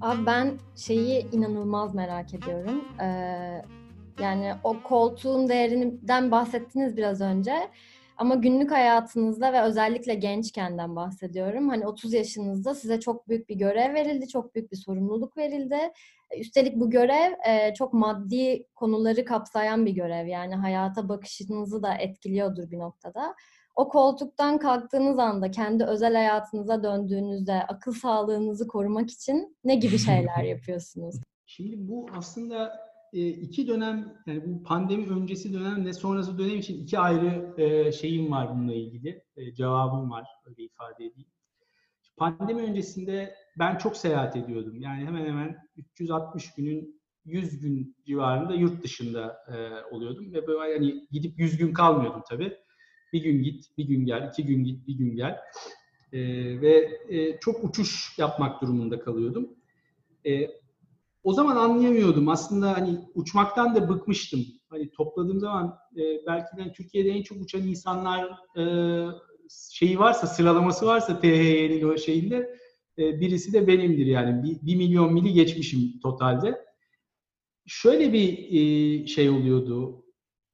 Abi ben şeyi inanılmaz merak ediyorum. Ee, yani o koltuğun değerinden bahsettiniz biraz önce. Ama günlük hayatınızda ve özellikle gençkenden bahsediyorum. Hani 30 yaşınızda size çok büyük bir görev verildi, çok büyük bir sorumluluk verildi. Üstelik bu görev e, çok maddi konuları kapsayan bir görev. Yani hayata bakışınızı da etkiliyordur bir noktada. O koltuktan kalktığınız anda kendi özel hayatınıza döndüğünüzde akıl sağlığınızı korumak için ne gibi şeyler yapıyorsunuz? Şimdi bu aslında e, iki dönem yani bu pandemi öncesi dönem ve sonrası dönem için iki ayrı e, şeyim var bununla ilgili. E, cevabım var öyle ifade edeyim. Pandemi öncesinde ben çok seyahat ediyordum. Yani hemen hemen 360 günün 100 gün civarında yurt dışında oluyordum ve böyle hani gidip 100 gün kalmıyordum tabii. Bir gün git, bir gün gel, iki gün git, bir gün gel. ve çok uçuş yapmak durumunda kalıyordum o zaman anlayamıyordum. Aslında hani uçmaktan da bıkmıştım. Hani topladığım zaman e, belki de Türkiye'de en çok uçan insanlar e, şeyi varsa, sıralaması varsa THY'nin o şeyinde e, birisi de benimdir yani. Bir, bir milyon mili geçmişim totalde. Şöyle bir e, şey oluyordu.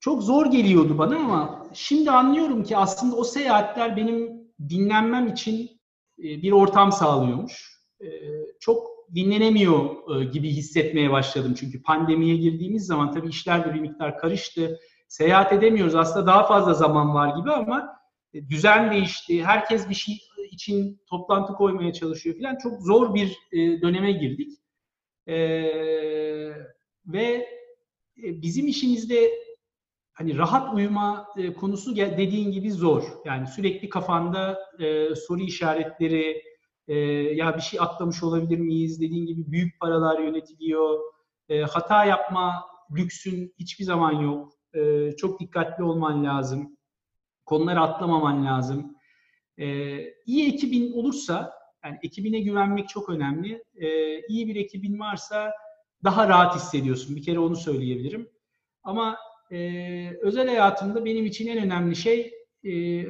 Çok zor geliyordu bana ama şimdi anlıyorum ki aslında o seyahatler benim dinlenmem için e, bir ortam sağlıyormuş. E, çok dinlenemiyor e, gibi hissetmeye başladım. Çünkü pandemiye girdiğimiz zaman tabii işler de bir miktar karıştı. Seyahat edemiyoruz. Aslında daha fazla zaman var gibi ama düzen değişti. Herkes bir şey için toplantı koymaya çalışıyor falan. Çok zor bir döneme girdik. Ve bizim işimizde hani rahat uyuma konusu dediğin gibi zor. Yani sürekli kafanda soru işaretleri, e, ya bir şey atlamış olabilir miyiz? Dediğin gibi büyük paralar yönetiliyor. E, hata yapma lüksün hiçbir zaman yok. E, çok dikkatli olman lazım. Konuları atlamaman lazım. E, iyi ekibin olursa, yani ekibine güvenmek çok önemli. E, iyi bir ekibin varsa daha rahat hissediyorsun. Bir kere onu söyleyebilirim. Ama e, özel hayatımda benim için en önemli şey e,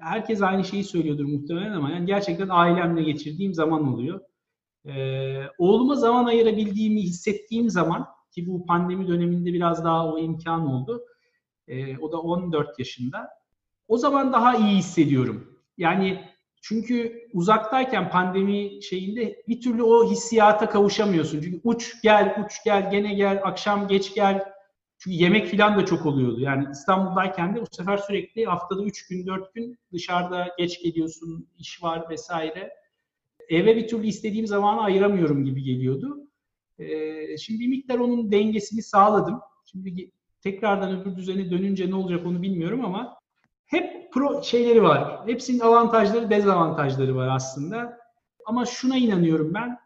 herkes aynı şeyi söylüyordur muhtemelen ama yani gerçekten ailemle geçirdiğim zaman oluyor. Ee, oğluma zaman ayırabildiğimi hissettiğim zaman ki bu pandemi döneminde biraz daha o imkan oldu. Ee, o da 14 yaşında. O zaman daha iyi hissediyorum. Yani çünkü uzaktayken pandemi şeyinde bir türlü o hissiyata kavuşamıyorsun. Çünkü uç gel, uç gel, gene gel, akşam geç gel, çünkü yemek falan da çok oluyordu. Yani İstanbul'dayken de bu sefer sürekli haftada 3 gün 4 gün dışarıda geç geliyorsun, iş var vesaire. Eve bir türlü istediğim zamanı ayıramıyorum gibi geliyordu. Ee, şimdi bir miktar onun dengesini sağladım. Şimdi tekrardan öbür düzene dönünce ne olacak onu bilmiyorum ama hep pro şeyleri var. Hepsinin avantajları, dezavantajları var aslında. Ama şuna inanıyorum ben.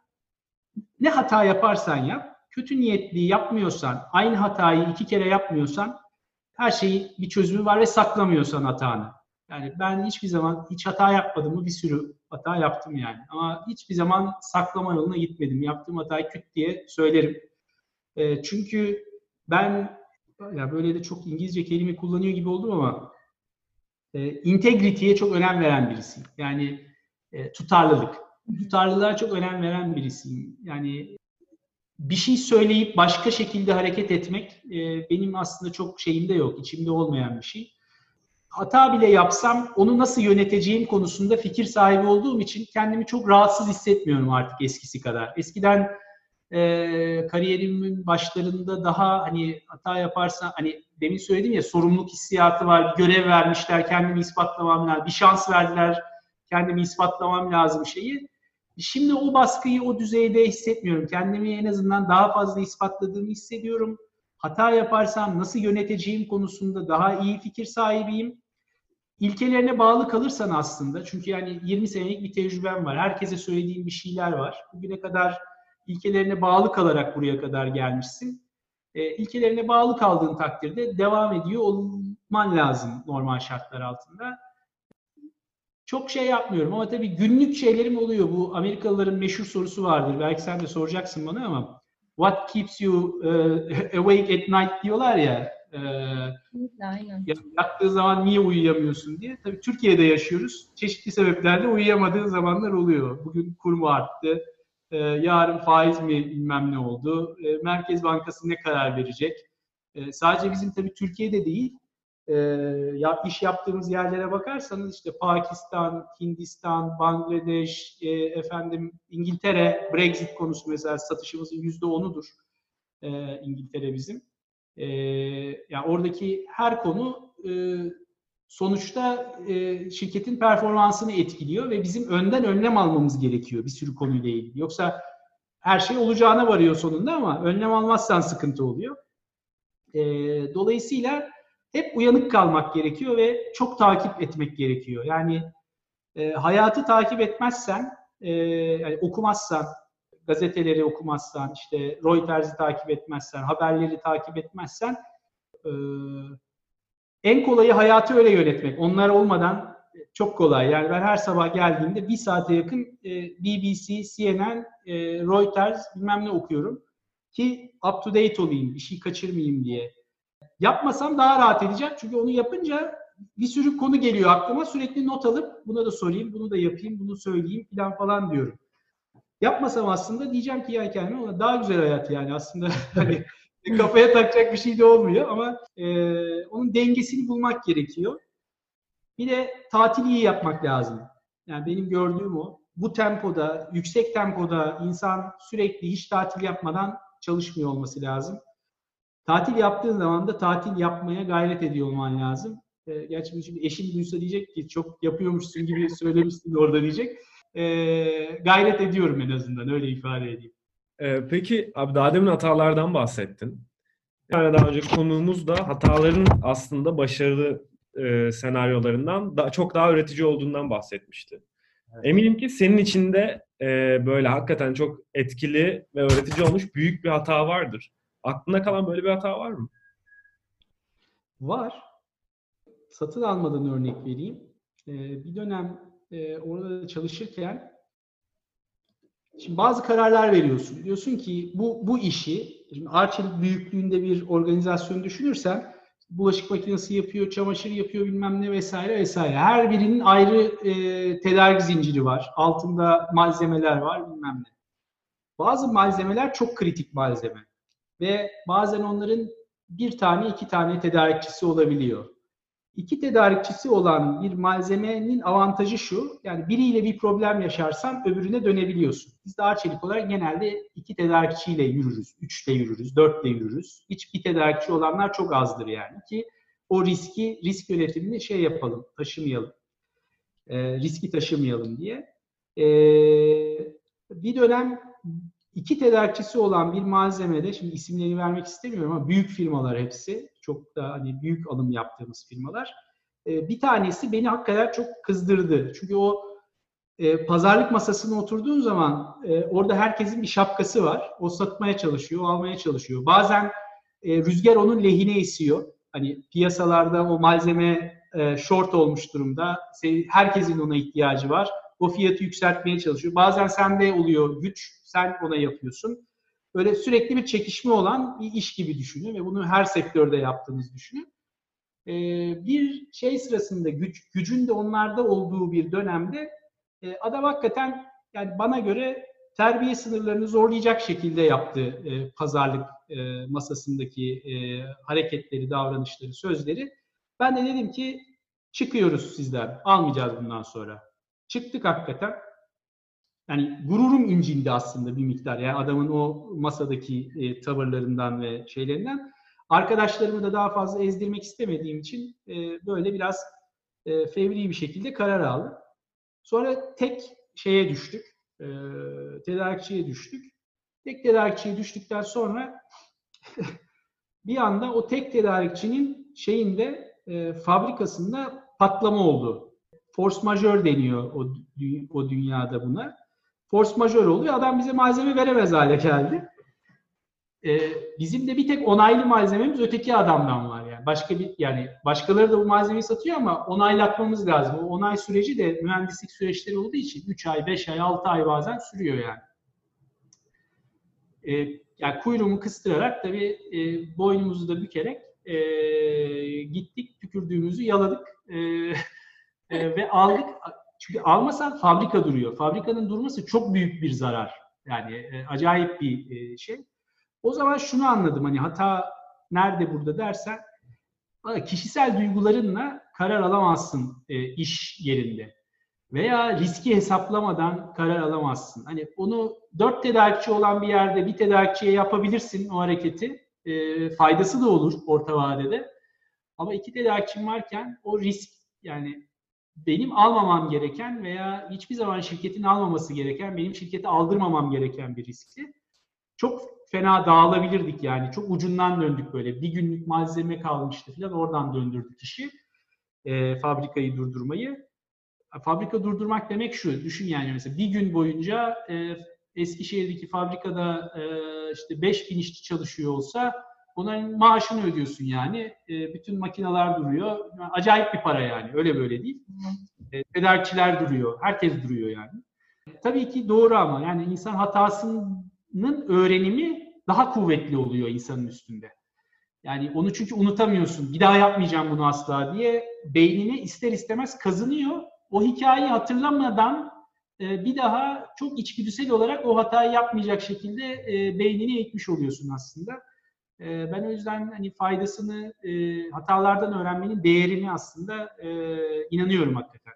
Ne hata yaparsan yap, kötü niyetli yapmıyorsan, aynı hatayı iki kere yapmıyorsan her şeyi bir çözümü var ve saklamıyorsan hatanı. Yani ben hiçbir zaman hiç hata yapmadım mı bir sürü hata yaptım yani. Ama hiçbir zaman saklama yoluna gitmedim. Yaptığım hatayı küt diye söylerim. E, çünkü ben ya böyle de çok İngilizce kelime kullanıyor gibi oldum ama e, integrity'ye çok önem veren birisiyim. Yani e, tutarlılık. Tutarlılığa çok önem veren birisiyim. Yani bir şey söyleyip başka şekilde hareket etmek e, benim aslında çok şeyimde yok, içimde olmayan bir şey. Hata bile yapsam onu nasıl yöneteceğim konusunda fikir sahibi olduğum için kendimi çok rahatsız hissetmiyorum artık eskisi kadar. Eskiden e, kariyerimin başlarında daha hani hata yaparsan hani demin söyledim ya sorumluluk hissiyatı var, bir görev vermişler, kendimi ispatlamam lazım, bir şans verdiler, kendimi ispatlamam lazım şeyi Şimdi o baskıyı o düzeyde hissetmiyorum. Kendimi en azından daha fazla ispatladığımı hissediyorum. Hata yaparsam nasıl yöneteceğim konusunda daha iyi fikir sahibiyim. İlkelerine bağlı kalırsan aslında, çünkü yani 20 senelik bir tecrübem var. Herkese söylediğim bir şeyler var. Bugüne kadar ilkelerine bağlı kalarak buraya kadar gelmişsin. E, ilkelerine bağlı kaldığın takdirde devam ediyor olman lazım normal şartlar altında çok şey yapmıyorum ama tabii günlük şeylerim oluyor. Bu Amerikalıların meşhur sorusu vardır. Belki sen de soracaksın bana ama what keeps you uh, awake at night diyorlar ya. E, Aynen. Yattığı zaman niye uyuyamıyorsun diye. Tabii Türkiye'de yaşıyoruz. Çeşitli sebeplerle uyuyamadığın zamanlar oluyor. Bugün kurum arttı. E, yarın faiz mi bilmem ne oldu. E, Merkez Bankası ne karar verecek? E, sadece bizim tabii Türkiye'de değil, e, ya, iş yaptığımız yerlere bakarsanız işte Pakistan, Hindistan, Bangladeş, e, efendim İngiltere, Brexit konusu mesela satışımızın yüzde onudur e, İngiltere bizim. E, yani oradaki her konu e, sonuçta e, şirketin performansını etkiliyor ve bizim önden önlem almamız gerekiyor bir sürü konuyla ilgili. Yoksa her şey olacağına varıyor sonunda ama önlem almazsan sıkıntı oluyor. E, dolayısıyla hep uyanık kalmak gerekiyor ve çok takip etmek gerekiyor. Yani e, hayatı takip etmezsen, e, yani okumazsan, gazeteleri okumazsan, işte Reuters'i takip etmezsen, haberleri takip etmezsen e, en kolayı hayatı öyle yönetmek. Onlar olmadan çok kolay. Yani ben her sabah geldiğimde bir saate yakın e, BBC, CNN, e, Reuters bilmem ne okuyorum ki up to date olayım, bir şey kaçırmayayım diye. Yapmasam daha rahat edeceğim. Çünkü onu yapınca bir sürü konu geliyor aklıma. Sürekli not alıp buna da sorayım, bunu da yapayım, bunu söyleyeyim falan falan diyorum. Yapmasam aslında diyeceğim ki ya kendime daha güzel hayat yani aslında hani kafaya takacak bir şey de olmuyor ama e, onun dengesini bulmak gerekiyor. Bir de tatil iyi yapmak lazım. Yani benim gördüğüm o. Bu tempoda, yüksek tempoda insan sürekli hiç tatil yapmadan çalışmıyor olması lazım. Tatil yaptığın zaman da tatil yapmaya gayret ediyor olman lazım. E, gerçi şimdi eşim duysa diyecek ki çok yapıyormuşsun gibi söylemişsin orada diyecek. E, gayret ediyorum en azından öyle ifade edeyim. E, peki abi daha demin hatalardan bahsettin. Yani daha önce konuğumuz da hataların aslında başarılı e, senaryolarından da, çok daha öğretici olduğundan bahsetmişti. Evet. Eminim ki senin içinde e, böyle hakikaten çok etkili ve öğretici olmuş büyük bir hata vardır. Aklına kalan böyle bir hata var mı? Var. Satın almadan örnek vereyim. Ee, bir dönem e, orada çalışırken şimdi bazı kararlar veriyorsun. Diyorsun ki bu bu işi şimdi Arçelik büyüklüğünde bir organizasyon düşünürsen bulaşık makinesi yapıyor, çamaşır yapıyor bilmem ne vesaire vesaire. Her birinin ayrı e, tedarik zinciri var. Altında malzemeler var bilmem ne. Bazı malzemeler çok kritik malzeme ve bazen onların bir tane iki tane tedarikçisi olabiliyor. İki tedarikçisi olan bir malzemenin avantajı şu, yani biriyle bir problem yaşarsan öbürüne dönebiliyorsun. Biz de Arçelik olarak genelde iki tedarikçiyle yürürüz, üçle yürürüz, dörtle yürürüz. Hiç bir tedarikçi olanlar çok azdır yani ki o riski, risk yönetimini şey yapalım, taşımayalım. E, riski taşımayalım diye. E, bir dönem iki tedarikçisi olan bir malzemede, şimdi isimlerini vermek istemiyorum ama büyük firmalar hepsi, çok da hani büyük alım yaptığımız firmalar. E, bir tanesi beni hakikaten çok kızdırdı. Çünkü o e, pazarlık masasına oturduğun zaman e, orada herkesin bir şapkası var. O satmaya çalışıyor, o almaya çalışıyor. Bazen rüzgar onun lehine esiyor. Hani piyasalarda o malzeme short olmuş durumda. Herkesin ona ihtiyacı var. O fiyatı yükseltmeye çalışıyor. Bazen sende oluyor güç, sen ona yapıyorsun. Böyle sürekli bir çekişme olan bir iş gibi düşünün ve bunu her sektörde yaptığınızı düşünün. Ee, bir şey sırasında güç, gücün de onlarda olduğu bir dönemde e, adam hakikaten yani bana göre terbiye sınırlarını zorlayacak şekilde yaptı e, pazarlık e, masasındaki e, hareketleri, davranışları, sözleri. Ben de dedim ki çıkıyoruz sizden, almayacağız bundan sonra. Çıktık hakikaten yani gururum incindi aslında bir miktar. Yani adamın o masadaki e, tavırlarından ve şeylerinden. Arkadaşlarımı da daha fazla ezdirmek istemediğim için e, böyle biraz e, fevri bir şekilde karar aldım. Sonra tek şeye düştük. E, tedarikçiye düştük. Tek tedarikçiye düştükten sonra bir anda o tek tedarikçinin şeyinde e, fabrikasında patlama oldu. Force majeure deniyor o, o dünyada buna force majör oluyor. Adam bize malzeme veremez hale geldi. Ee, bizim de bir tek onaylı malzememiz öteki adamdan var yani. Başka bir yani başkaları da bu malzemeyi satıyor ama onaylatmamız lazım. O onay süreci de mühendislik süreçleri olduğu için 3 ay, 5 ay, 6 ay bazen sürüyor yani. Ee, yani kuyruğumu kıstırarak tabii e, boynumuzu da bükerek e, gittik, tükürdüğümüzü yaladık e, e, ve aldık çünkü almasan fabrika duruyor. Fabrikanın durması çok büyük bir zarar. Yani e, acayip bir e, şey. O zaman şunu anladım hani hata nerede burada dersen kişisel duygularınla karar alamazsın e, iş yerinde. Veya riski hesaplamadan karar alamazsın. Hani onu dört tedarikçi olan bir yerde bir tedarikçiye yapabilirsin o hareketi. E, faydası da olur orta vadede. Ama iki tedarikçim varken o risk yani benim almamam gereken veya hiçbir zaman şirketin almaması gereken, benim şirkete aldırmamam gereken bir riskti. Çok fena dağılabilirdik yani. Çok ucundan döndük böyle. Bir günlük malzeme kalmıştı falan oradan döndürdük işi. E, fabrikayı durdurmayı. Fabrika durdurmak demek şu. Düşün yani mesela bir gün boyunca e, Eskişehir'deki fabrikada e, işte 5000 işçi çalışıyor olsa onların maaşını ödüyorsun yani. E, bütün makineler duruyor. Yani acayip bir para yani. Öyle böyle değil. E, tedarikçiler duruyor. Herkes duruyor yani. Tabii ki doğru ama yani insan hatasının öğrenimi daha kuvvetli oluyor insanın üstünde. Yani onu çünkü unutamıyorsun. Bir daha yapmayacağım bunu asla diye beynine ister istemez kazınıyor. O hikayeyi hatırlamadan e, bir daha çok içgüdüsel olarak o hatayı yapmayacak şekilde e, beynini eğitmiş oluyorsun aslında. E, ben o yüzden hani faydasını, hatalardan öğrenmenin değerini aslında inanıyorum hakikaten.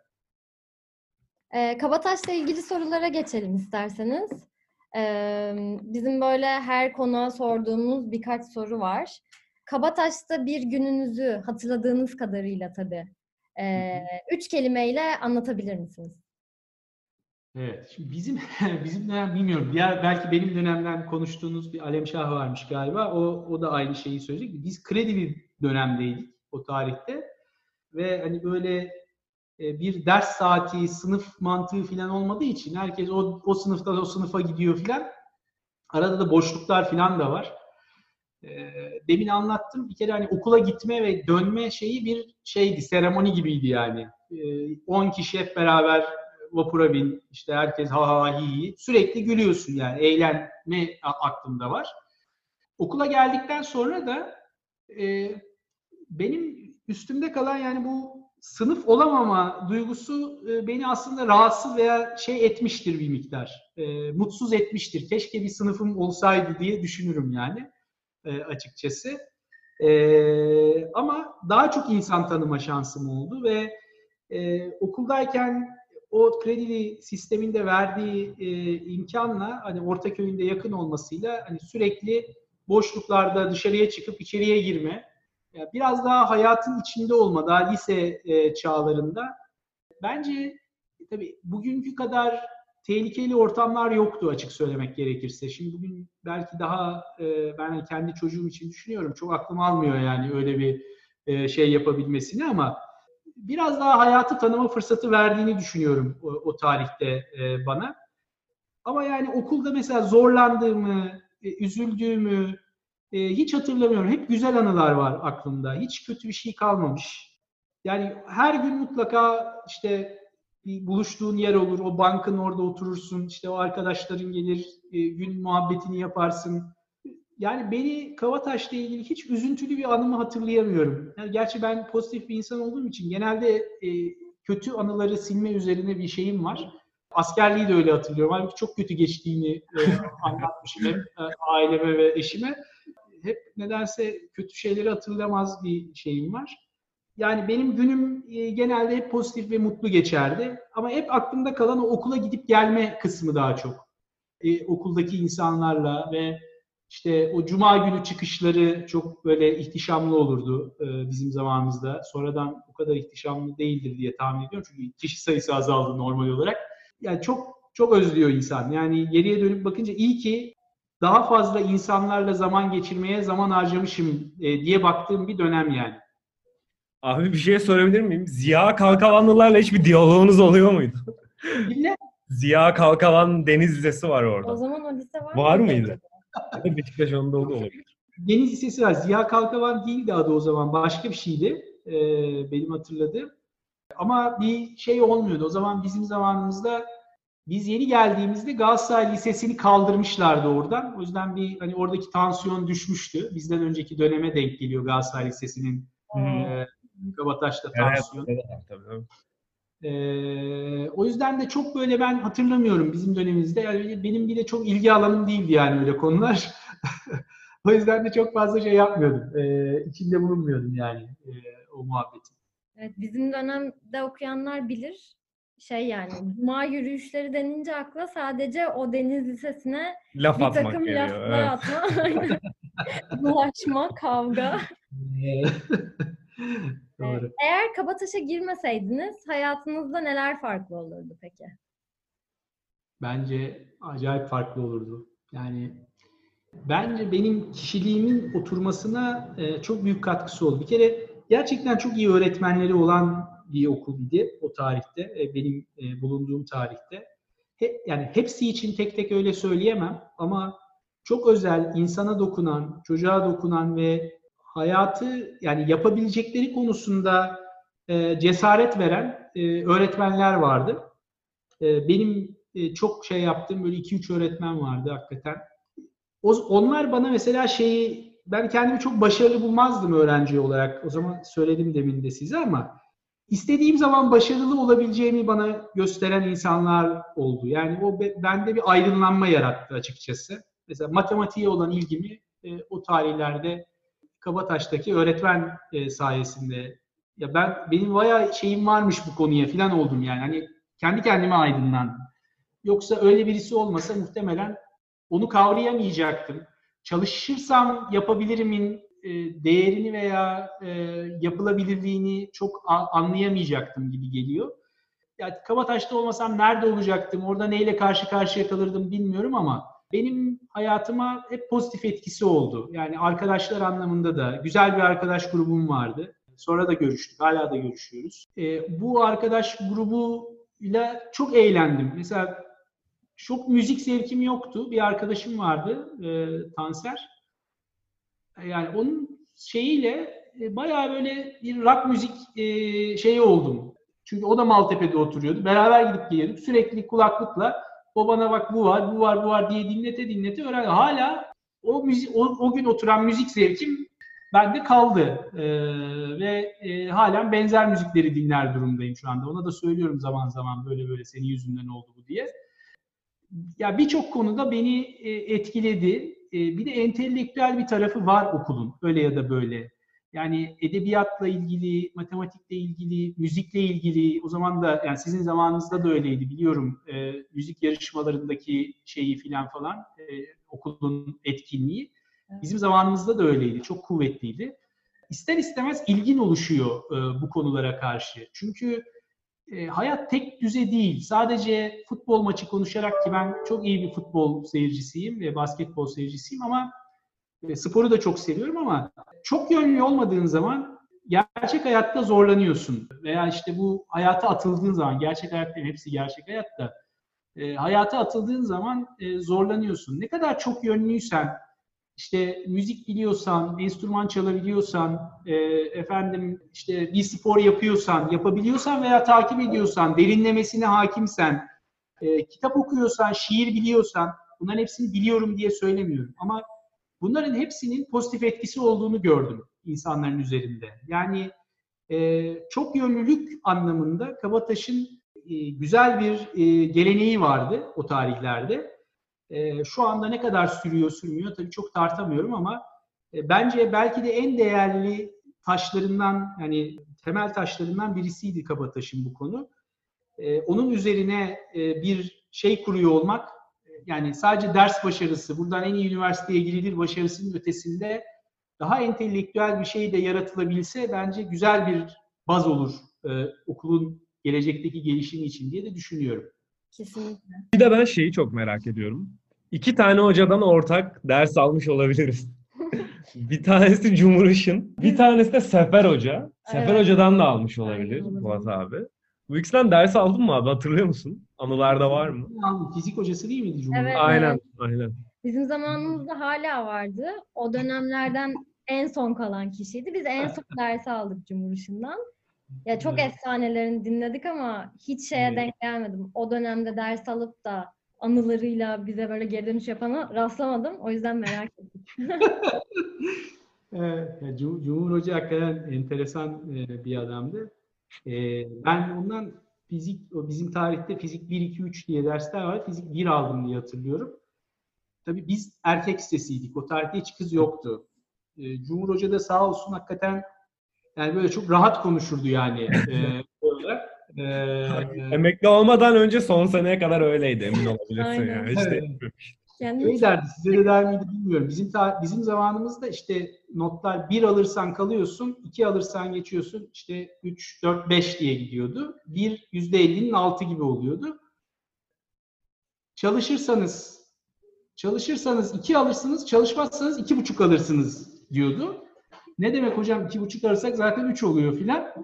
E, Kabataş'la ilgili sorulara geçelim isterseniz. E, bizim böyle her konuğa sorduğumuz birkaç soru var. Kabataş'ta bir gününüzü hatırladığınız kadarıyla tabii e, üç kelimeyle anlatabilir misiniz? Evet. Şimdi bizim bizim dönem bilmiyorum. Diğer belki benim dönemden konuştuğunuz bir Alem Şah varmış galiba. O o da aynı şeyi söyleyecek. Biz kredi bir dönemdeydik o tarihte. Ve hani böyle e, bir ders saati, sınıf mantığı falan olmadığı için herkes o, o sınıftan o sınıfa gidiyor falan. Arada da boşluklar falan da var. E, demin anlattım. Bir kere hani okula gitme ve dönme şeyi bir şeydi, seremoni gibiydi yani. 10 e, kişi hep beraber vapura bin, işte herkes ha ha hi hi. Sürekli gülüyorsun yani. Eğlenme aklımda var. Okula geldikten sonra da e, benim üstümde kalan yani bu sınıf olamama duygusu e, beni aslında rahatsız veya şey etmiştir bir miktar. E, mutsuz etmiştir. Keşke bir sınıfım olsaydı diye düşünürüm yani e, açıkçası. E, ama daha çok insan tanıma şansım oldu ve e, okuldayken o kredi sisteminde verdiği e, imkanla hani Ortaköy'ün de yakın olmasıyla hani sürekli boşluklarda dışarıya çıkıp içeriye girme, biraz daha hayatın içinde olma, daha lise e, çağlarında bence tabii bugünkü kadar tehlikeli ortamlar yoktu açık söylemek gerekirse. Şimdi bugün belki daha e, ben kendi çocuğum için düşünüyorum. Çok aklım almıyor yani öyle bir e, şey yapabilmesini ama biraz daha hayatı tanıma fırsatı verdiğini düşünüyorum o, o tarihte e, bana. Ama yani okulda mesela zorlandığımı, e, üzüldüğümü e, hiç hatırlamıyorum. Hep güzel anılar var aklımda. Hiç kötü bir şey kalmamış. Yani her gün mutlaka işte bir buluştuğun yer olur. O bankın orada oturursun. İşte o arkadaşların gelir. E, gün muhabbetini yaparsın yani beni Kavataş'la ilgili hiç üzüntülü bir anımı hatırlayamıyorum. Yani gerçi ben pozitif bir insan olduğum için genelde e, kötü anıları silme üzerine bir şeyim var. Askerliği de öyle hatırlıyorum. Halbuki çok kötü geçtiğini e, anlatmışım hem e, aileme ve eşime. Hep nedense kötü şeyleri hatırlamaz bir şeyim var. Yani benim günüm e, genelde hep pozitif ve mutlu geçerdi. Ama hep aklımda kalan o okula gidip gelme kısmı daha çok. E, okuldaki insanlarla ve işte o cuma günü çıkışları çok böyle ihtişamlı olurdu e, bizim zamanımızda. Sonradan o kadar ihtişamlı değildir diye tahmin ediyorum. Çünkü kişi sayısı azaldı normal olarak. Yani çok çok özlüyor insan. Yani geriye dönüp bakınca iyi ki daha fazla insanlarla zaman geçirmeye zaman harcamışım e, diye baktığım bir dönem yani. Abi bir şey sorabilir miyim? Ziya Kalkavanlılarla hiçbir diyaloğunuz oluyor muydu? Dinle. Ziya Kalkavan Deniz Lisesi var orada. O zaman o lise var Var mıydı? Beşiktaş onda oldu olabilir. Deniz Lisesi var. Ziya Kalkavan değildi adı o zaman. Başka bir şeydi. E, benim hatırladığım. Ama bir şey olmuyordu. O zaman bizim zamanımızda biz yeni geldiğimizde Galatasaray Lisesi'ni kaldırmışlardı oradan. O yüzden bir hani oradaki tansiyon düşmüştü. Bizden önceki döneme denk geliyor Galatasaray Lisesi'nin hmm. e, Kabataş'ta tansiyonu. Evet, evet, tabii. Ee, o yüzden de çok böyle ben hatırlamıyorum bizim dönemimizde. Yani benim bir de çok ilgi alanım değildi yani öyle konular. o yüzden de çok fazla şey yapmıyordum. Ee, içinde bulunmuyordum yani e, o muhabbetin. Evet, bizim dönemde okuyanlar bilir. Şey yani, cuma yürüyüşleri denince akla sadece o deniz lisesine Laf bir atmak takım geliyor. laflar Evet. atma. Bulaşma, kavga. Ee, Doğru. Eğer Kabataş'a girmeseydiniz hayatınızda neler farklı olurdu peki? Bence acayip farklı olurdu. Yani bence benim kişiliğimin oturmasına e, çok büyük katkısı oldu. Bir kere gerçekten çok iyi öğretmenleri olan bir okul idi o tarihte, e, benim e, bulunduğum tarihte. Yani hepsi için tek tek öyle söyleyemem ama çok özel, insana dokunan, çocuğa dokunan ve hayatı yani yapabilecekleri konusunda e, cesaret veren e, öğretmenler vardı. E, benim e, çok şey yaptığım böyle 2-3 öğretmen vardı hakikaten. O, onlar bana mesela şeyi ben kendimi çok başarılı bulmazdım öğrenci olarak. O zaman söyledim demin de size ama istediğim zaman başarılı olabileceğimi bana gösteren insanlar oldu. Yani o be- bende bir aydınlanma yarattı açıkçası. Mesela matematiğe olan ilgimi e, o tarihlerde Kabataş'taki öğretmen e, sayesinde ya ben benim bayağı şeyim varmış bu konuya falan oldum yani. Hani kendi kendime aydınlandım. Yoksa öyle birisi olmasa muhtemelen onu kavrayamayacaktım. Çalışırsam yapabilirimin e, değerini veya e, yapılabilirliğini çok anlayamayacaktım gibi geliyor. Yani Kabataş'ta olmasam nerede olacaktım, orada neyle karşı karşıya kalırdım bilmiyorum ama benim hayatıma hep pozitif etkisi oldu. Yani arkadaşlar anlamında da güzel bir arkadaş grubum vardı. Sonra da görüştük, hala da görüşüyoruz. E, bu arkadaş grubuyla çok eğlendim. Mesela çok müzik zevkim yoktu. Bir arkadaşım vardı, e, Tanser. Yani onun şeyiyle e, bayağı böyle bir rock müzik e, şeyi oldum. Çünkü o da Maltepe'de oturuyordu. Beraber gidip geliyorduk. Sürekli kulaklıkla o bana bak bu var, bu var, bu var diye dinlete dinlete öğren. Hala o müzik, o, o gün oturan müzik zevkim bende kaldı. Ee, ve e, halen benzer müzikleri dinler durumdayım şu anda. Ona da söylüyorum zaman zaman böyle böyle senin yüzünden oldu bu diye. Ya birçok konuda beni e, etkiledi. E, bir de entelektüel bir tarafı var okulun öyle ya da böyle. Yani edebiyatla ilgili, matematikle ilgili, müzikle ilgili o zaman da yani sizin zamanınızda da öyleydi biliyorum. E, müzik yarışmalarındaki şeyi filan falan e, okulun etkinliği. Bizim zamanımızda da öyleydi. Çok kuvvetliydi. İster istemez ilgin oluşuyor e, bu konulara karşı. Çünkü e, hayat tek düze değil. Sadece futbol maçı konuşarak ki ben çok iyi bir futbol seyircisiyim ve basketbol seyircisiyim ama e, sporu da çok seviyorum ama çok yönlü olmadığın zaman gerçek hayatta zorlanıyorsun. Veya işte bu hayata atıldığın zaman, gerçek hayatta hepsi gerçek hayatta, e, hayata atıldığın zaman e, zorlanıyorsun. Ne kadar çok yönlüysen, işte müzik biliyorsan, enstrüman çalabiliyorsan, e, efendim işte bir spor yapıyorsan, yapabiliyorsan veya takip ediyorsan, derinlemesine hakimsen, e, kitap okuyorsan, şiir biliyorsan, bunların hepsini biliyorum diye söylemiyorum. Ama bunların hepsinin pozitif etkisi olduğunu gördüm insanların üzerinde. Yani e, çok yönlülük anlamında Kabataş'ın e, güzel bir e, geleneği vardı o tarihlerde. E, şu anda ne kadar sürüyor sürmüyor tabii çok tartamıyorum ama e, bence belki de en değerli taşlarından yani temel taşlarından birisiydi Kabataş'ın bu konu. E, onun üzerine e, bir şey kuruyor olmak yani sadece ders başarısı, buradan en iyi üniversiteye girilir başarısının ötesinde daha entelektüel bir şey de yaratılabilse bence güzel bir baz olur e, okulun gelecekteki gelişimi için diye de düşünüyorum. Kesinlikle. Bir de ben şeyi çok merak ediyorum. İki tane hocadan ortak ders almış olabiliriz. bir tanesi Cumhur Işın, bir tanesi de Sefer Hoca. Sefer Evet. Hoca'dan da almış olabilir Aynen. Fuat abi. Bu ikisinden ders aldın mı abi hatırlıyor musun? Anılarda var mı? Fizik hocası değil miydi Cumhur? Evet. Aynen, aynen. Bizim zamanımızda hala vardı. O dönemlerden en son kalan kişiydi. Biz en son dersi aldık Cumhur Işın'dan. Ya çok Evet. efsanelerini dinledik ama hiç şeye Evet. denk gelmedim. O dönemde ders alıp da anılarıyla bize böyle geri dönüş yapana rastlamadım. O yüzden merak ettim. Evet, Cumhur Hoca hakikaten enteresan e, bir adamdı. E, ben ondan fizik, o bizim tarihte fizik 1, 2, 3 diye dersler var. Fizik 1 aldım diye hatırlıyorum. Tabii biz erkek sitesiydik. O tarihte hiç kız yoktu. Ee, Cumhur Hoca da sağ olsun hakikaten yani böyle çok rahat konuşurdu yani. e, olarak. Ee, Emekli olmadan önce son seneye kadar öyleydi emin olabilirsin Aynen. yani. Hiç Evet. Kendimi Öyle derdi. Size de der miydi bilmiyorum. Bizim ta- bizim zamanımızda işte notlar bir alırsan kalıyorsun, iki alırsan geçiyorsun. İşte 3, 4, 5 diye gidiyordu. Bir %50'nin altı gibi oluyordu. Çalışırsanız çalışırsanız iki alırsınız, çalışmazsanız iki buçuk alırsınız diyordu. Ne demek hocam iki buçuk alırsak zaten üç oluyor filan.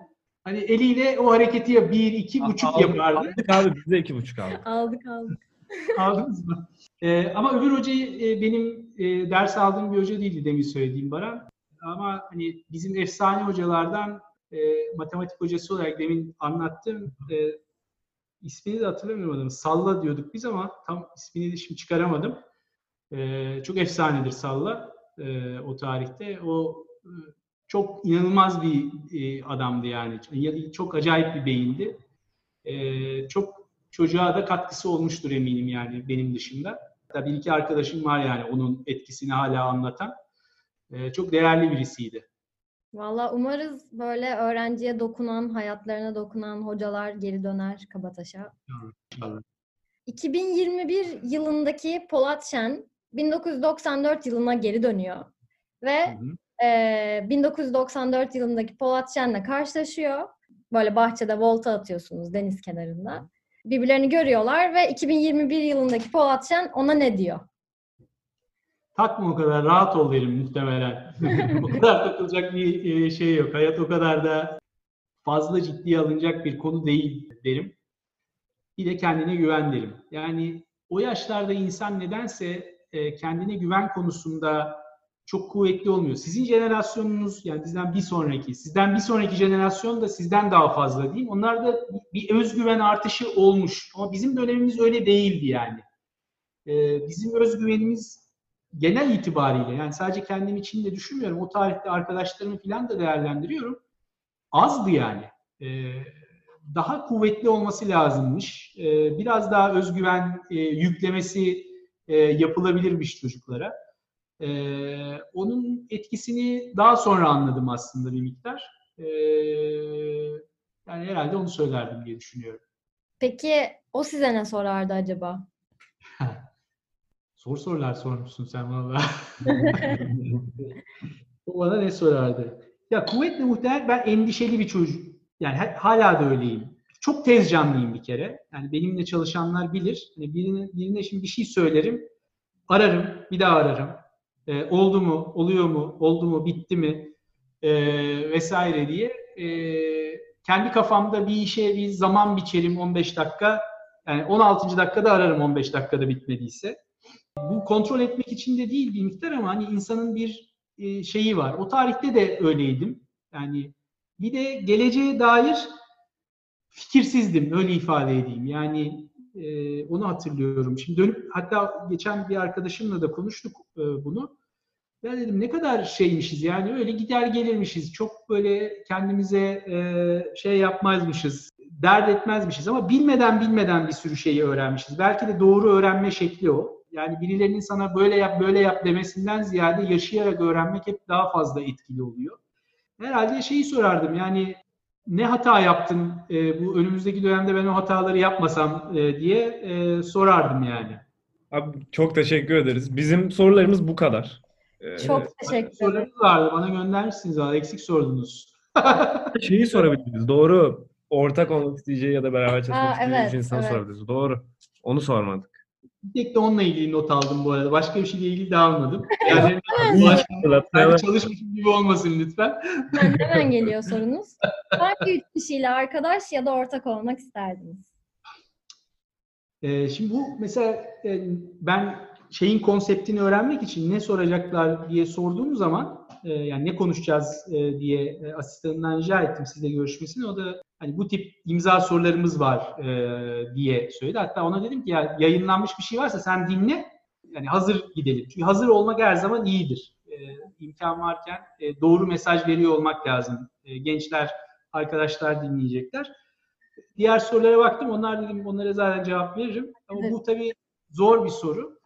Hani eliyle o hareketi ya bir, iki buçuk Aldık- yapardı. Aldık abi biz de iki buçuk aldık. aldık aldık. Aldınız mı? Ee, ama öbür hocayı e, benim e, ders aldığım bir hoca değildi demin söylediğim Baran. Ama hani bizim efsane hocalardan e, matematik hocası olarak demin anlattım. E, ismini de hatırlamıyorum. Salla diyorduk biz ama tam ismini de şimdi çıkaramadım. E, çok efsanedir Salla e, o tarihte. O e, çok inanılmaz bir e, adamdı yani. Çok acayip bir beyindi. E, çok çocuğa da katkısı olmuştur eminim yani benim dışında. Hatta bir iki arkadaşım var yani onun etkisini hala anlatan. Ee, çok değerli birisiydi. Valla umarız böyle öğrenciye dokunan, hayatlarına dokunan hocalar geri döner Kabataş'a. İnşallah. 2021 yılındaki Polat Şen 1994 yılına geri dönüyor. Ve Hı hı. Ee, 1994 yılındaki Polat Şen'le karşılaşıyor. Böyle bahçede volta atıyorsunuz deniz kenarında. Birbirlerini görüyorlar ve 2021 yılındaki Polat Şen ona ne diyor? Takma o kadar rahat ol derim muhtemelen. o kadar takılacak bir e, şey yok. Hayat o kadar da fazla ciddiye alınacak bir konu değil derim. Bir de kendine güven derim. Yani o yaşlarda insan nedense e, kendine güven konusunda çok kuvvetli olmuyor. Sizin jenerasyonunuz yani bizden bir sonraki, sizden bir sonraki jenerasyon da sizden daha fazla diyeyim. Onlarda bir özgüven artışı olmuş. Ama bizim dönemimiz öyle değildi yani. Ee, bizim özgüvenimiz genel itibariyle yani sadece kendim için de düşünmüyorum. O tarihte arkadaşlarımı falan da değerlendiriyorum. Azdı yani. Ee, daha kuvvetli olması lazımmış. Ee, biraz daha özgüven e, yüklemesi e, yapılabilirmiş çocuklara. Ee, onun etkisini daha sonra anladım aslında bir miktar. Ee, yani herhalde onu söylerdim diye düşünüyorum. Peki o size ne sorardı acaba? Zor sorular sormuşsun sen valla. o bana ne sorardı? Ya kuvvetle muhtemelen ben endişeli bir çocuk. Yani hala da öyleyim. Çok tez canlıyım bir kere. Yani benimle çalışanlar bilir. Yani birine, birine şimdi bir şey söylerim. Ararım, bir daha ararım. E, oldu mu, oluyor mu, oldu mu, bitti mi e, vesaire diye e, kendi kafamda bir işe bir zaman biçerim 15 dakika. Yani 16. dakikada ararım 15 dakikada bitmediyse. Bu kontrol etmek için de değil bir miktar ama hani insanın bir e, şeyi var. O tarihte de öyleydim. Yani bir de geleceğe dair fikirsizdim öyle ifade edeyim. Yani e, onu hatırlıyorum. Şimdi dönüp hatta geçen bir arkadaşımla da konuştuk e, bunu. Ben dedim ne kadar şeymişiz yani öyle gider gelirmişiz. Çok böyle kendimize e, şey yapmazmışız. Dert etmezmişiz ama bilmeden bilmeden bir sürü şeyi öğrenmişiz. Belki de doğru öğrenme şekli o. Yani birilerinin sana böyle yap böyle yap demesinden ziyade yaşayarak öğrenmek hep daha fazla etkili oluyor. Herhalde şeyi sorardım yani ne hata yaptın e, bu önümüzdeki dönemde ben o hataları yapmasam e, diye e, sorardım yani. Abi çok teşekkür ederiz. Bizim sorularımız bu kadar. Ee, Çok teşekkür ederim. Sorularınız vardı bana göndermişsiniz valla eksik sordunuz. Şeyi sorabiliriz. Doğru. Ortak olmak isteyeceği ya da beraber çalışmak Aa, isteyeceği evet, bir insan evet. sorabiliriz. Doğru. Onu sormadık. Bir tek de onunla ilgili not aldım bu arada. Başka bir şeyle ilgili de almadım. Yani yani çalışmışım gibi olmasın lütfen. Hemen geliyor sorunuz. Hangi üç kişiyle arkadaş ya da ortak olmak isterdiniz? Ee, şimdi bu mesela e, ben şeyin konseptini öğrenmek için ne soracaklar diye sorduğum zaman e, yani ne konuşacağız e, diye e, asistanından rica ettim sizle görüşmesini. O da hani bu tip imza sorularımız var e, diye söyledi. Hatta ona dedim ki ya yayınlanmış bir şey varsa sen dinle. Yani hazır gidelim. Çünkü hazır olmak her zaman iyidir. E, imkan varken e, doğru mesaj veriyor olmak lazım. E, gençler, arkadaşlar dinleyecekler. Diğer sorulara baktım. Onlar dedim onlara zaten cevap veririm. Ama Evet. bu tabii zor bir soru.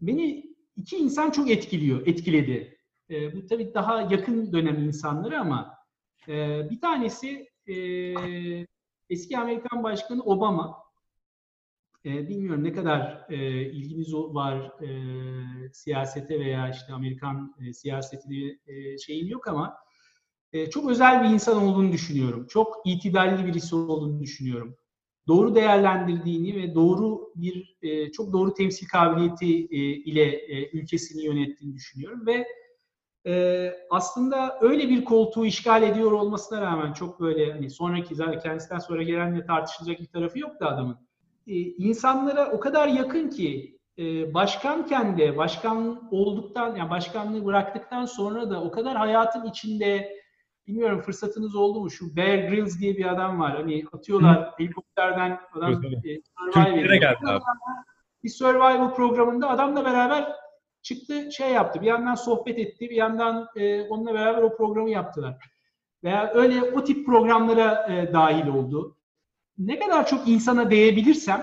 Beni iki insan çok etkiliyor, etkiledi. Ee, bu tabii daha yakın dönem insanları ama e, bir tanesi e, eski Amerikan Başkanı Obama. E, bilmiyorum ne kadar e, ilginiz var e, siyasete veya işte Amerikan e, siyasetine e, şeyin yok ama e, çok özel bir insan olduğunu düşünüyorum. Çok itidalli birisi olduğunu düşünüyorum. Doğru değerlendirdiğini ve doğru bir e, çok doğru temsil kabiliyeti e, ile e, ülkesini yönettiğini düşünüyorum ve e, aslında öyle bir koltuğu işgal ediyor olmasına rağmen çok böyle hani sonraki zaten kendisinden sonra gelenle tartışılacak bir tarafı yok da adamın. E, insanlara o kadar yakın ki e, başkanken de başkan olduktan yani başkanlığı bıraktıktan sonra da o kadar hayatın içinde bilmiyorum fırsatınız oldu mu şu Bear Grylls diye bir adam var hani atıyorlar helikopterden adam Evet, evet. e, survive ediyor. Bir survival programında adamla beraber çıktı şey yaptı. Bir yandan sohbet etti, bir yandan e, onunla beraber o programı yaptılar. Veya öyle o tip programlara e, dahil oldu. Ne kadar çok insana değebilirsem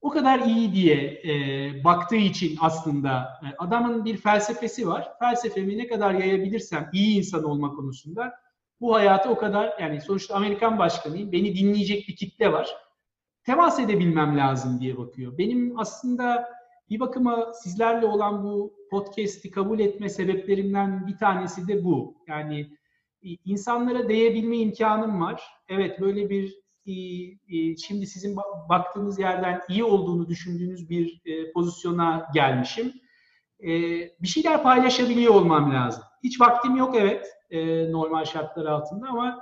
o kadar iyi diye e, baktığı için aslında e, adamın bir felsefesi var. Felsefemi ne kadar yayabilirsem iyi insan olma konusunda bu hayatı o kadar yani sonuçta Amerikan başkanıyım. Beni dinleyecek bir kitle var. Temas edebilmem lazım diye bakıyor. Benim aslında bir bakıma sizlerle olan bu podcast'i kabul etme sebeplerimden bir tanesi de bu. Yani insanlara değebilme imkanım var. Evet böyle bir şimdi sizin ba- baktığınız yerden iyi olduğunu düşündüğünüz bir e, pozisyona gelmişim. E, bir şeyler paylaşabiliyor olmam lazım. Hiç vaktim yok evet e, normal şartlar altında ama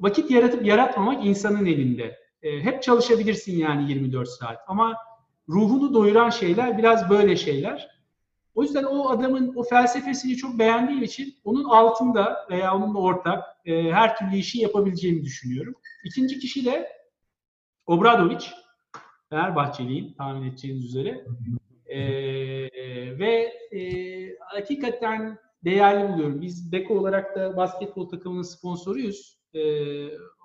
vakit yaratıp yaratmamak insanın elinde. Hep çalışabilirsin yani 24 saat ama ruhunu doyuran şeyler biraz böyle şeyler. O yüzden o adamın o felsefesini çok beğendiğim için onun altında veya onunla ortak e, her türlü işi yapabileceğimi düşünüyorum. İkinci kişi de Obradoviç. Fenerbahçeliyim tahmin edeceğiniz üzere. E, ve e, hakikaten değerli buluyorum. Biz Beko olarak da basketbol takımının sponsoruyuz. E,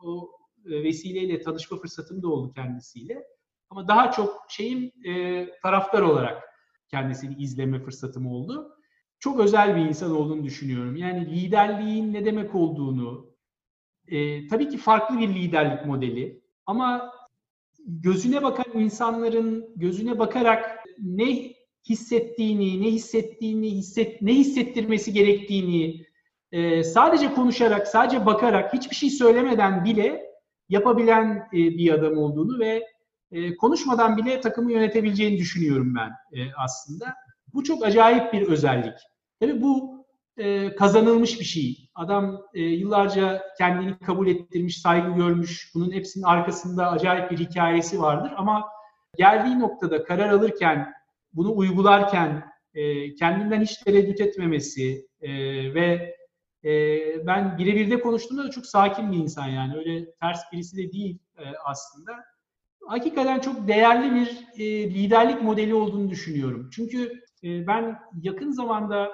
o vesileyle tanışma fırsatım da oldu kendisiyle. Ama daha çok şeyim e, taraftar olarak kendisini izleme fırsatım oldu. Çok özel bir insan olduğunu düşünüyorum. Yani liderliğin ne demek olduğunu, e, tabii ki farklı bir liderlik modeli ama gözüne bakan insanların gözüne bakarak ne hissettiğini, ne hissettiğini, hisset, ne hissettirmesi gerektiğini e, sadece konuşarak, sadece bakarak, hiçbir şey söylemeden bile yapabilen e, bir adam olduğunu ve e, konuşmadan bile takımı yönetebileceğini düşünüyorum ben e, aslında. Bu çok acayip bir özellik. Tabii bu e, kazanılmış bir şey. Adam e, yıllarca kendini kabul ettirmiş, saygı görmüş. Bunun hepsinin arkasında acayip bir hikayesi vardır. Ama geldiği noktada karar alırken, bunu uygularken e, kendinden hiç tereddüt etmemesi e, ve e, ben birebir de konuştuğumda da çok sakin bir insan yani. Öyle ters birisi de değil e, aslında hakikaten çok değerli bir e, liderlik modeli olduğunu düşünüyorum. Çünkü e, ben yakın zamanda,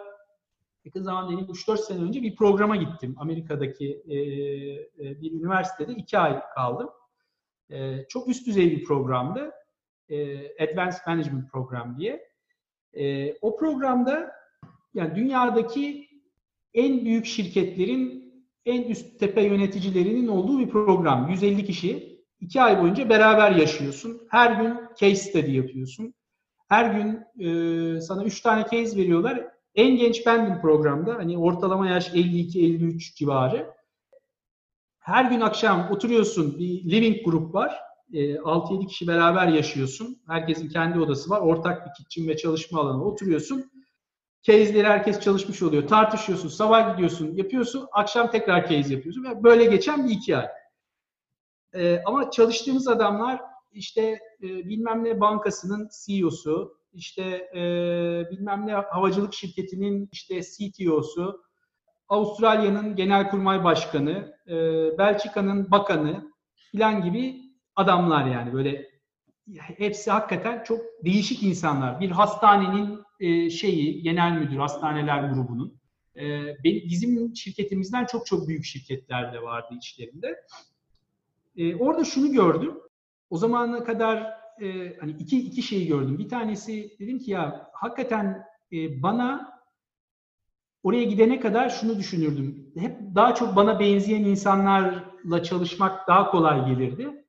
yakın zamanda dediğim 3-4 sene önce bir programa gittim. Amerika'daki e, e, bir üniversitede iki ay kaldım. E, çok üst düzey bir programdı. E, Advanced Management Program diye. E, o programda yani dünyadaki en büyük şirketlerin en üst tepe yöneticilerinin olduğu bir program. 150 kişi iki ay boyunca beraber yaşıyorsun. Her gün case study yapıyorsun. Her gün e, sana üç tane case veriyorlar. En genç bendim programda. Hani ortalama yaş 52-53 civarı. Her gün akşam oturuyorsun. Bir living grup var. E, 6-7 kişi beraber yaşıyorsun. Herkesin kendi odası var. Ortak bir kitchen ve çalışma alanı. Oturuyorsun. Case'leri herkes çalışmış oluyor. Tartışıyorsun. Sabah gidiyorsun. Yapıyorsun. Akşam tekrar case yapıyorsun. Böyle geçen bir iki ay. Ee, ama çalıştığımız adamlar işte e, bilmem ne bankasının CEO'su, işte e, bilmem ne havacılık şirketinin işte CTO'su, Avustralya'nın genelkurmay başkanı, e, Belçika'nın bakanı filan gibi adamlar yani böyle hepsi hakikaten çok değişik insanlar. Bir hastanenin e, şeyi, genel müdür, hastaneler grubunun. E, bizim şirketimizden çok çok büyük şirketler de vardı içlerinde. E, orada şunu gördüm. O zamana kadar e, hani iki iki şeyi gördüm. Bir tanesi dedim ki ya hakikaten e, bana oraya gidene kadar şunu düşünürdüm. Hep daha çok bana benzeyen insanlarla çalışmak daha kolay gelirdi.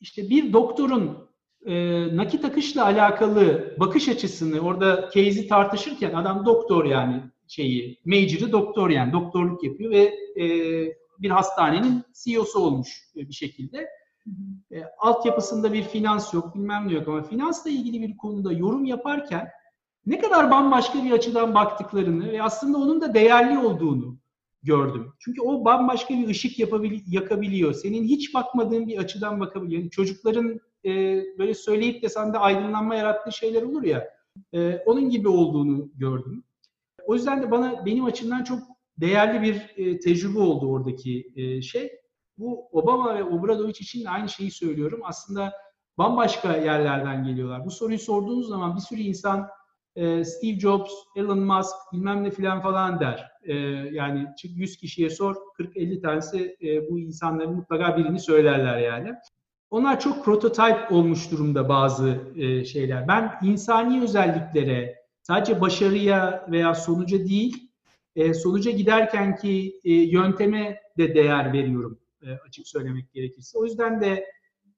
İşte bir doktorun e, nakit akışla alakalı bakış açısını orada case'i tartışırken adam doktor yani şeyi, major'ı doktor yani doktorluk yapıyor ve e, bir hastanenin CEO'su olmuş bir şekilde. E, altyapısında bir finans yok, bilmem ne yok ama finansla ilgili bir konuda yorum yaparken ne kadar bambaşka bir açıdan baktıklarını ve aslında onun da değerli olduğunu gördüm. Çünkü o bambaşka bir ışık yapabil yakabiliyor. Senin hiç bakmadığın bir açıdan bakabiliyor. Yani çocukların e, böyle söyleyip de sende aydınlanma yarattığı şeyler olur ya. E, onun gibi olduğunu gördüm. O yüzden de bana benim açımdan çok değerli bir e, tecrübe oldu oradaki e, şey. Bu Obama ve Obradoviç için de aynı şeyi söylüyorum. Aslında bambaşka yerlerden geliyorlar. Bu soruyu sorduğunuz zaman bir sürü insan e, Steve Jobs, Elon Musk bilmem ne filan falan der. E, yani 100 kişiye sor 40-50 tanesi e, bu insanların mutlaka birini söylerler yani. Onlar çok prototip olmuş durumda bazı e, şeyler. Ben insani özelliklere, sadece başarıya veya sonuca değil, e, sonuca giderken ki e, yönteme de değer veriyorum e, açık söylemek gerekirse. O yüzden de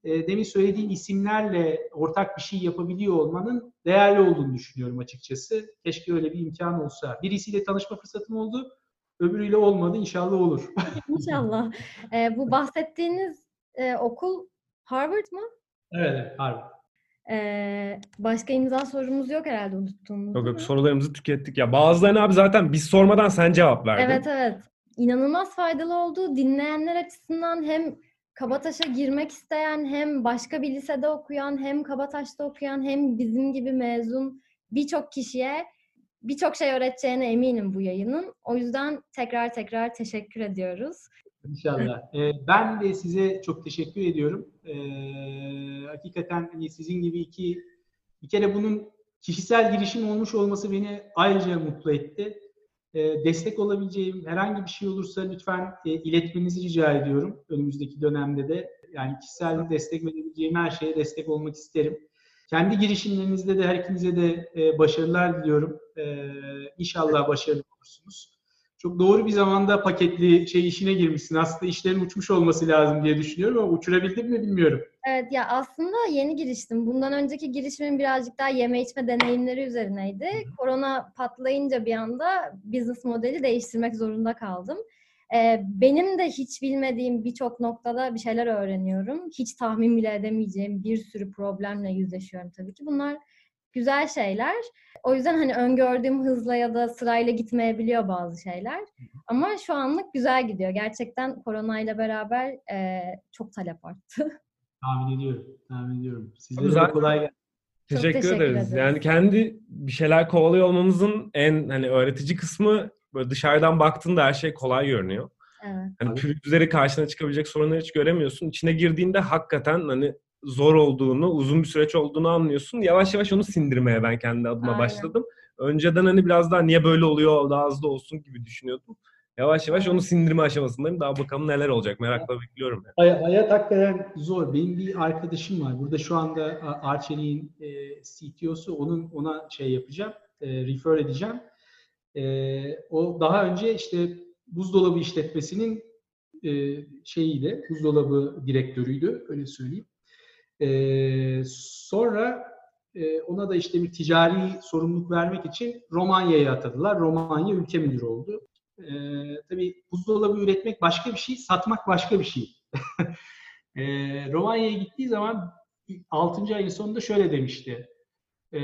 e, demin söylediğim isimlerle ortak bir şey yapabiliyor olmanın değerli olduğunu düşünüyorum açıkçası. Keşke öyle bir imkan olsa. Birisiyle tanışma fırsatım oldu, öbürüyle olmadı. İnşallah olur. İnşallah. E, bu bahsettiğiniz e, okul Harvard mı? Evet, Harvard. Ee, başka imza sorumuz yok herhalde unuttuğumuz. Yok yok sorularımızı tükettik ya. Bazılarını abi zaten biz sormadan sen cevap verdin. Evet evet. İnanılmaz faydalı oldu. Dinleyenler açısından hem Kabataş'a girmek isteyen hem başka bir lisede okuyan hem Kabataş'ta okuyan hem bizim gibi mezun birçok kişiye birçok şey öğreteceğine eminim bu yayının. O yüzden tekrar tekrar teşekkür ediyoruz. İnşallah. Ee, ben de size çok teşekkür ediyorum. Ee, hakikaten hani sizin gibi iki bir kere bunun kişisel girişim olmuş olması beni ayrıca mutlu etti. Ee, destek olabileceğim herhangi bir şey olursa lütfen e, iletmenizi rica ediyorum önümüzdeki dönemde de. Yani kişisel destek verebileceğim her şeye destek olmak isterim. Kendi girişimlerinizde de her ikinize de e, başarılar diliyorum. E, inşallah başarılı olursunuz çok doğru bir zamanda paketli şey işine girmişsin. Aslında işlerin uçmuş olması lazım diye düşünüyorum ama uçurabildin mi bilmiyorum. Evet ya aslında yeni giriştim. Bundan önceki girişimin birazcık daha yeme içme deneyimleri üzerineydi. Hı. Korona patlayınca bir anda business modeli değiştirmek zorunda kaldım. Ee, benim de hiç bilmediğim birçok noktada bir şeyler öğreniyorum. Hiç tahmin bile edemeyeceğim bir sürü problemle yüzleşiyorum tabii ki. Bunlar güzel şeyler. O yüzden hani öngördüğüm hızla ya da sırayla gitmeyebiliyor bazı şeyler. Ama şu anlık güzel gidiyor. Gerçekten koronayla beraber e, çok talep arttı. Tahmin ediyorum. Tahmin ediyorum. Sizlere de kolay gelsin. Teşekkür, teşekkür ederiz. ederiz. Yani kendi bir şeyler kovalıyor olmamızın en hani öğretici kısmı böyle dışarıdan baktığında her şey kolay görünüyor. Evet. Hani pürüzleri karşına çıkabilecek sorunları hiç göremiyorsun. İçine girdiğinde hakikaten hani zor olduğunu, uzun bir süreç olduğunu anlıyorsun. Yavaş yavaş onu sindirmeye ben kendi adıma Aynen. başladım. Önceden hani biraz daha niye böyle oluyor, daha hızlı olsun gibi düşünüyordum. Yavaş yavaş onu sindirme aşamasındayım. Daha bakalım neler olacak. Merakla bekliyorum. Yani. Hay- hayat hakikaten zor. Benim bir arkadaşım var. Burada şu anda Arçelik'in e, CTO'su. Onun ona şey yapacağım. E, refer edeceğim. E, o daha önce işte buzdolabı işletmesinin e, şeyiydi. Buzdolabı direktörüydü. Öyle söyleyeyim. E, sonra e, ona da işte bir ticari sorumluluk vermek için Romanya'ya atadılar. Romanya ülke müdürü oldu. E, tabii buzdolabı üretmek başka bir şey, satmak başka bir şey. e, Romanya'ya gittiği zaman 6. ayın sonunda şöyle demişti. E,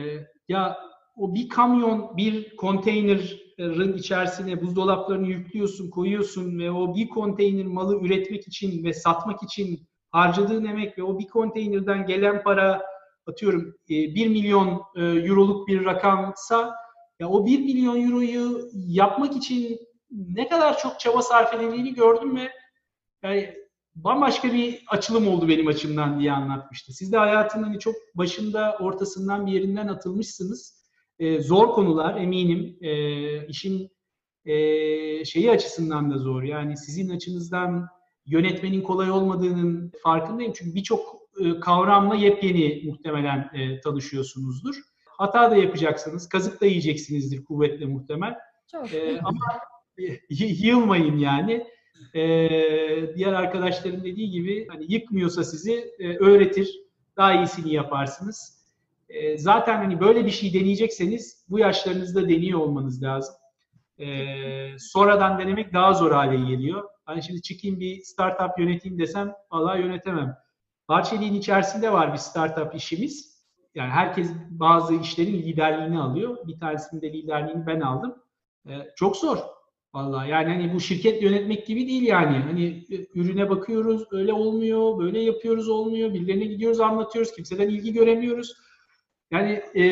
ya o bir kamyon, bir konteynerin içerisine buzdolaplarını yüklüyorsun, koyuyorsun ve o bir konteyner malı üretmek için ve satmak için harcadığın emek ve o bir konteynerden gelen para atıyorum 1 e, milyon e, euroluk bir rakamsa ya o 1 milyon euroyu yapmak için ne kadar çok çaba sarf edildiğini gördüm ve yani bambaşka bir açılım oldu benim açımdan diye anlatmıştı. Siz de hayatın hani çok başında ortasından bir yerinden atılmışsınız. Ee, zor konular eminim. İşin e, şeyi açısından da zor. Yani sizin açınızdan yönetmenin kolay olmadığının farkındayım. Çünkü birçok e, kavramla yepyeni muhtemelen e, tanışıyorsunuzdur. Hata da yapacaksınız, kazık da yiyeceksinizdir kuvvetle muhtemel. Çok. E, ama yılmayın yani. diğer arkadaşların dediği gibi hani yıkmıyorsa sizi öğretir, daha iyisini yaparsınız. zaten hani böyle bir şey deneyecekseniz bu yaşlarınızda deniyor olmanız lazım. sonradan denemek daha zor hale geliyor. Hani şimdi çıkayım bir startup yöneteyim desem vallahi yönetemem. Arçelik'in içerisinde var bir startup işimiz. Yani herkes bazı işlerin liderliğini alıyor. Bir tanesinin de liderliğini ben aldım. Ee, çok zor. Vallahi yani hani bu şirket yönetmek gibi değil yani. Hani e, ürüne bakıyoruz, öyle olmuyor, böyle yapıyoruz olmuyor. Birilerine gidiyoruz, anlatıyoruz. Kimseden ilgi göremiyoruz. Yani e,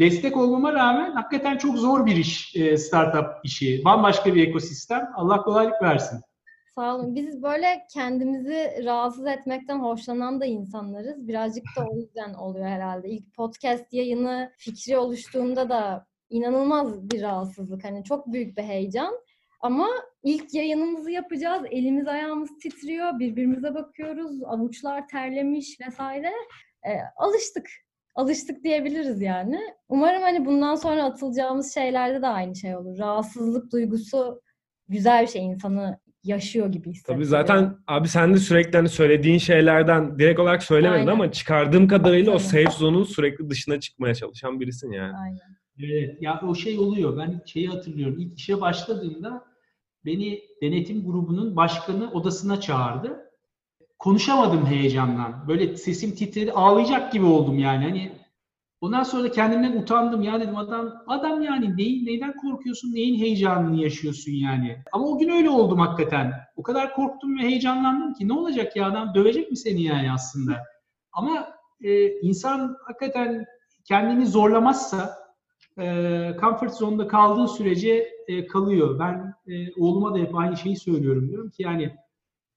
destek olmama rağmen hakikaten çok zor bir iş e, startup işi. Bambaşka bir ekosistem. Allah kolaylık versin. Sağ olun. Biz böyle kendimizi rahatsız etmekten hoşlanan da insanlarız. Birazcık da o yüzden oluyor herhalde. İlk podcast yayını fikri oluştuğunda da inanılmaz bir rahatsızlık. Hani çok büyük bir heyecan. Ama ilk yayınımızı yapacağız. Elimiz ayağımız titriyor. Birbirimize bakıyoruz. Avuçlar terlemiş vesaire. E, alıştık. Alıştık diyebiliriz yani. Umarım hani bundan sonra atılacağımız şeylerde de aynı şey olur. Rahatsızlık duygusu güzel bir şey insanı yaşıyor gibi hissediyorum. Tabii zaten abi sen de sürekli hani söylediğin şeylerden direkt olarak söylemedin Aynen. ama çıkardığım kadarıyla Aynen. o safe zone'un sürekli dışına çıkmaya çalışan birisin yani. Aynen. Evet, ya o şey oluyor. Ben şeyi hatırlıyorum. İlk işe başladığımda beni denetim grubunun başkanı odasına çağırdı. Konuşamadım heyecandan. Böyle sesim titredi, ağlayacak gibi oldum yani. Hani Ondan sonra kendimden utandım ya dedim adam adam yani neyin neyden korkuyorsun neyin heyecanını yaşıyorsun yani. Ama o gün öyle oldum hakikaten. O kadar korktum ve heyecanlandım ki ne olacak ya adam dövecek mi seni yani aslında. Ama e, insan hakikaten kendini zorlamazsa e, comfort zone'da kaldığı sürece e, kalıyor. Ben e, oğluma da hep aynı şeyi söylüyorum diyorum ki yani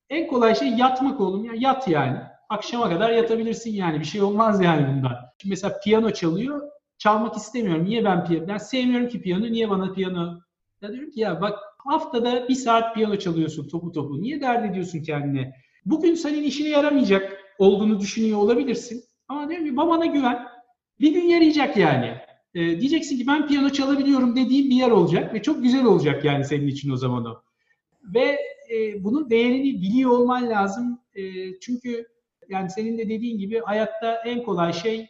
en kolay şey yatmak oğlum ya yat yani akşama kadar yatabilirsin yani. Bir şey olmaz yani bundan. Şimdi mesela piyano çalıyor. Çalmak istemiyorum. Niye ben piyano? Ben sevmiyorum ki piyano. Niye bana piyano? Ya diyorum ki ya bak haftada bir saat piyano çalıyorsun topu topu. Niye dert ediyorsun kendine? Bugün senin işine yaramayacak olduğunu düşünüyor olabilirsin. Ama diyorum ki babana güven. Bir gün yarayacak yani. Ee, diyeceksin ki ben piyano çalabiliyorum dediğin bir yer olacak ve çok güzel olacak yani senin için o zaman o. Ve e, bunun değerini biliyor olman lazım. E, çünkü yani senin de dediğin gibi hayatta en kolay şey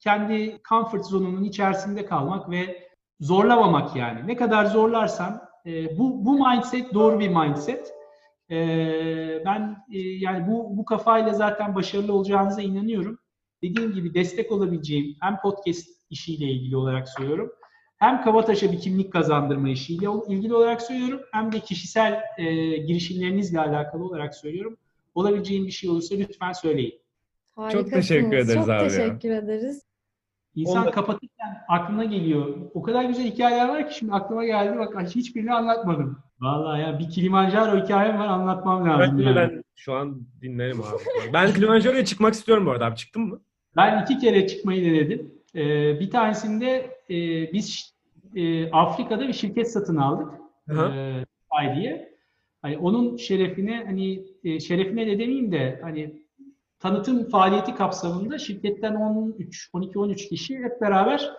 kendi comfort zonunun içerisinde kalmak ve zorlamamak yani. Ne kadar zorlarsan e, bu bu mindset doğru bir mindset. E, ben e, yani bu bu kafayla zaten başarılı olacağınıza inanıyorum. Dediğim gibi destek olabileceğim hem podcast işiyle ilgili olarak söylüyorum. Hem Kabataş'a bir kimlik kazandırma işiyle ilgili olarak söylüyorum. Hem de kişisel e, girişimlerinizle alakalı olarak söylüyorum olabileceğin bir şey olursa lütfen söyleyin. Çok teşekkür ederiz Çok abi. Çok teşekkür ya. ederiz. İnsan Onda... kapatırken aklına geliyor. O kadar güzel hikayeler var ki şimdi aklıma geldi. Bak hiçbirini anlatmadım. Vallahi ya bir Kilimanjaro hikayem var anlatmam lazım. Ben, yani. ben şu an dinlerim abi. ben Kilimanjaro'ya çıkmak istiyorum bu arada abi. Çıktın mı? Ben iki kere çıkmayı denedim. Ee, bir tanesinde e, biz e, Afrika'da bir şirket satın aldık. E, diye. Hani onun şerefine hani e, şerefine de demeyeyim de hani tanıtım faaliyeti kapsamında şirketten 13 12 13 kişi hep beraber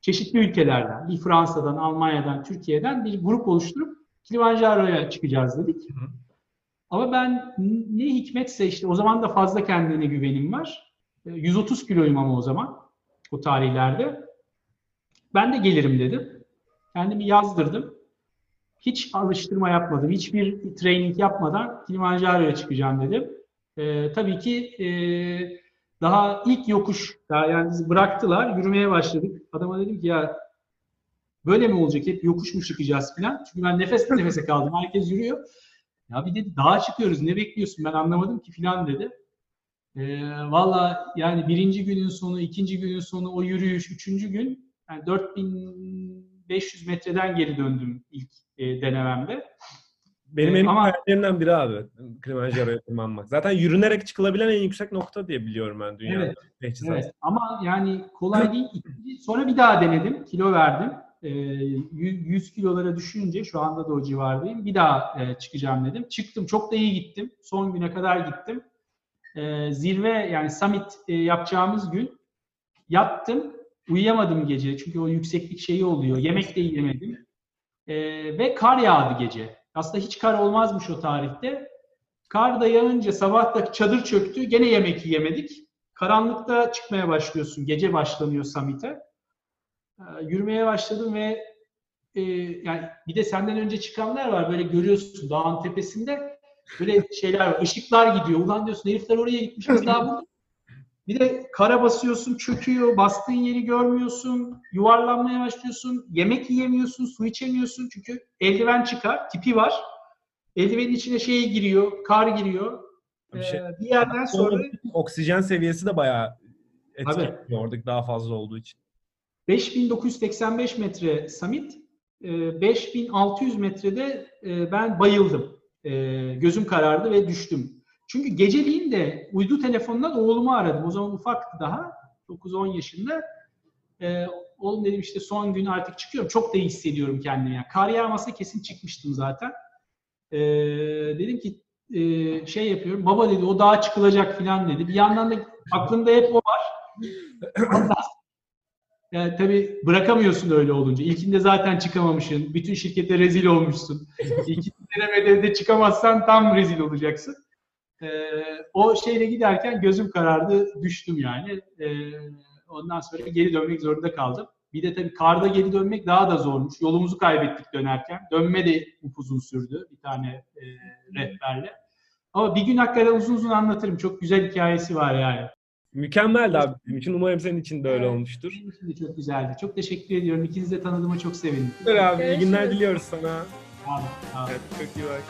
çeşitli ülkelerden, bir Fransa'dan, Almanya'dan, Türkiye'den bir grup oluşturup Kilimanjaro'ya çıkacağız dedik. Hı hı. Ama ben ne hikmetse işte o zaman da fazla kendine güvenim var. 130 e, kiloyum ama o zaman o tarihlerde. Ben de gelirim dedim. Kendimi yazdırdım. Hiç alıştırma yapmadım. Hiçbir training yapmadan Kilimanjaro'ya çıkacağım dedim. Ee, tabii ki e, daha ilk yokuş, daha yani bizi bıraktılar, yürümeye başladık. Adama dedim ki ya böyle mi olacak hep yokuş mu çıkacağız falan. Çünkü ben nefes nefese kaldım. Herkes yürüyor. Ya bir dedi dağa çıkıyoruz ne bekliyorsun ben anlamadım ki falan dedi. Ee, Valla yani birinci günün sonu, ikinci günün sonu o yürüyüş, üçüncü gün yani 4500 metreden geri döndüm ilk e, denememde. Benim ee, en ama... hayallerimden biri abi Kilimanjaro'ya tırmanmak. Zaten yürünerek çıkılabilen en yüksek nokta diye biliyorum ben dünyada. Evet, evet. ama yani kolay değil. Sonra bir daha denedim, kilo verdim. E, 100 kilolara düşünce şu anda da o civardayım. Bir daha e, çıkacağım dedim. Çıktım. Çok da iyi gittim. Son güne kadar gittim. E, zirve yani summit e, yapacağımız gün yattım. Uyuyamadım gece. Çünkü o yükseklik şeyi oluyor. Yemek de yemedim. E, ve kar yağdı gece. Aslında hiç kar olmazmış o tarihte. Kar da yağınca sabah da çadır çöktü. Gene yemek yiyemedik. Karanlıkta çıkmaya başlıyorsun. Gece başlanıyor summit'e. Ee, yürümeye başladım ve e, yani bir de senden önce çıkanlar var. Böyle görüyorsun dağın tepesinde böyle şeyler var. ışıklar gidiyor. Ulan diyorsun herifler oraya gitmiş. Biz daha burada. Bir de kara basıyorsun, çöküyor. Bastığın yeri görmüyorsun. Yuvarlanmaya başlıyorsun. Yemek yiyemiyorsun, su içemiyorsun. Çünkü eldiven çıkar. Tipi var. Eldivenin içine şey giriyor, kar giriyor. Bir, şey, Ee, bir yerden sonra oksijen seviyesi de bayağı etkili oradaki daha fazla olduğu için. 5985 metre summit, e, 5600 metrede e, ben bayıldım. E, Gözüm karardı ve düştüm. Çünkü geceliğin de uydu telefonundan oğlumu aradım. O zaman ufaktı daha. 9-10 yaşında. E, oğlum dedim işte son gün artık çıkıyorum. Çok da iyi hissediyorum kendimi. Yani kar yağmasa kesin çıkmıştım zaten. E, dedim ki e, şey yapıyorum. Baba dedi o dağa çıkılacak falan dedi. Bir yandan da aklımda hep o var. Yani tabii bırakamıyorsun öyle olunca. İlkinde zaten çıkamamışsın. Bütün şirkete rezil olmuşsun. İkinci denemede de çıkamazsan tam rezil olacaksın. Ee, o şeyle giderken gözüm karardı, düştüm yani. Ee, ondan sonra geri dönmek zorunda kaldım. Bir de tabii karda geri dönmek daha da zormuş. Yolumuzu kaybettik dönerken. Dönme de upuzun sürdü bir tane e, rehberle. Ama bir gün hakikaten uzun uzun anlatırım. Çok güzel hikayesi var yani. Mükemmeldi abi benim için. Umarım senin için de öyle olmuştur. Benim için de çok güzeldi. Çok teşekkür ediyorum. İkinizi de tanıdığıma çok sevindim. Süper abi. iyi günler diliyoruz sana. Sağ olun. Sağ olun. Evet, çok iyi bak.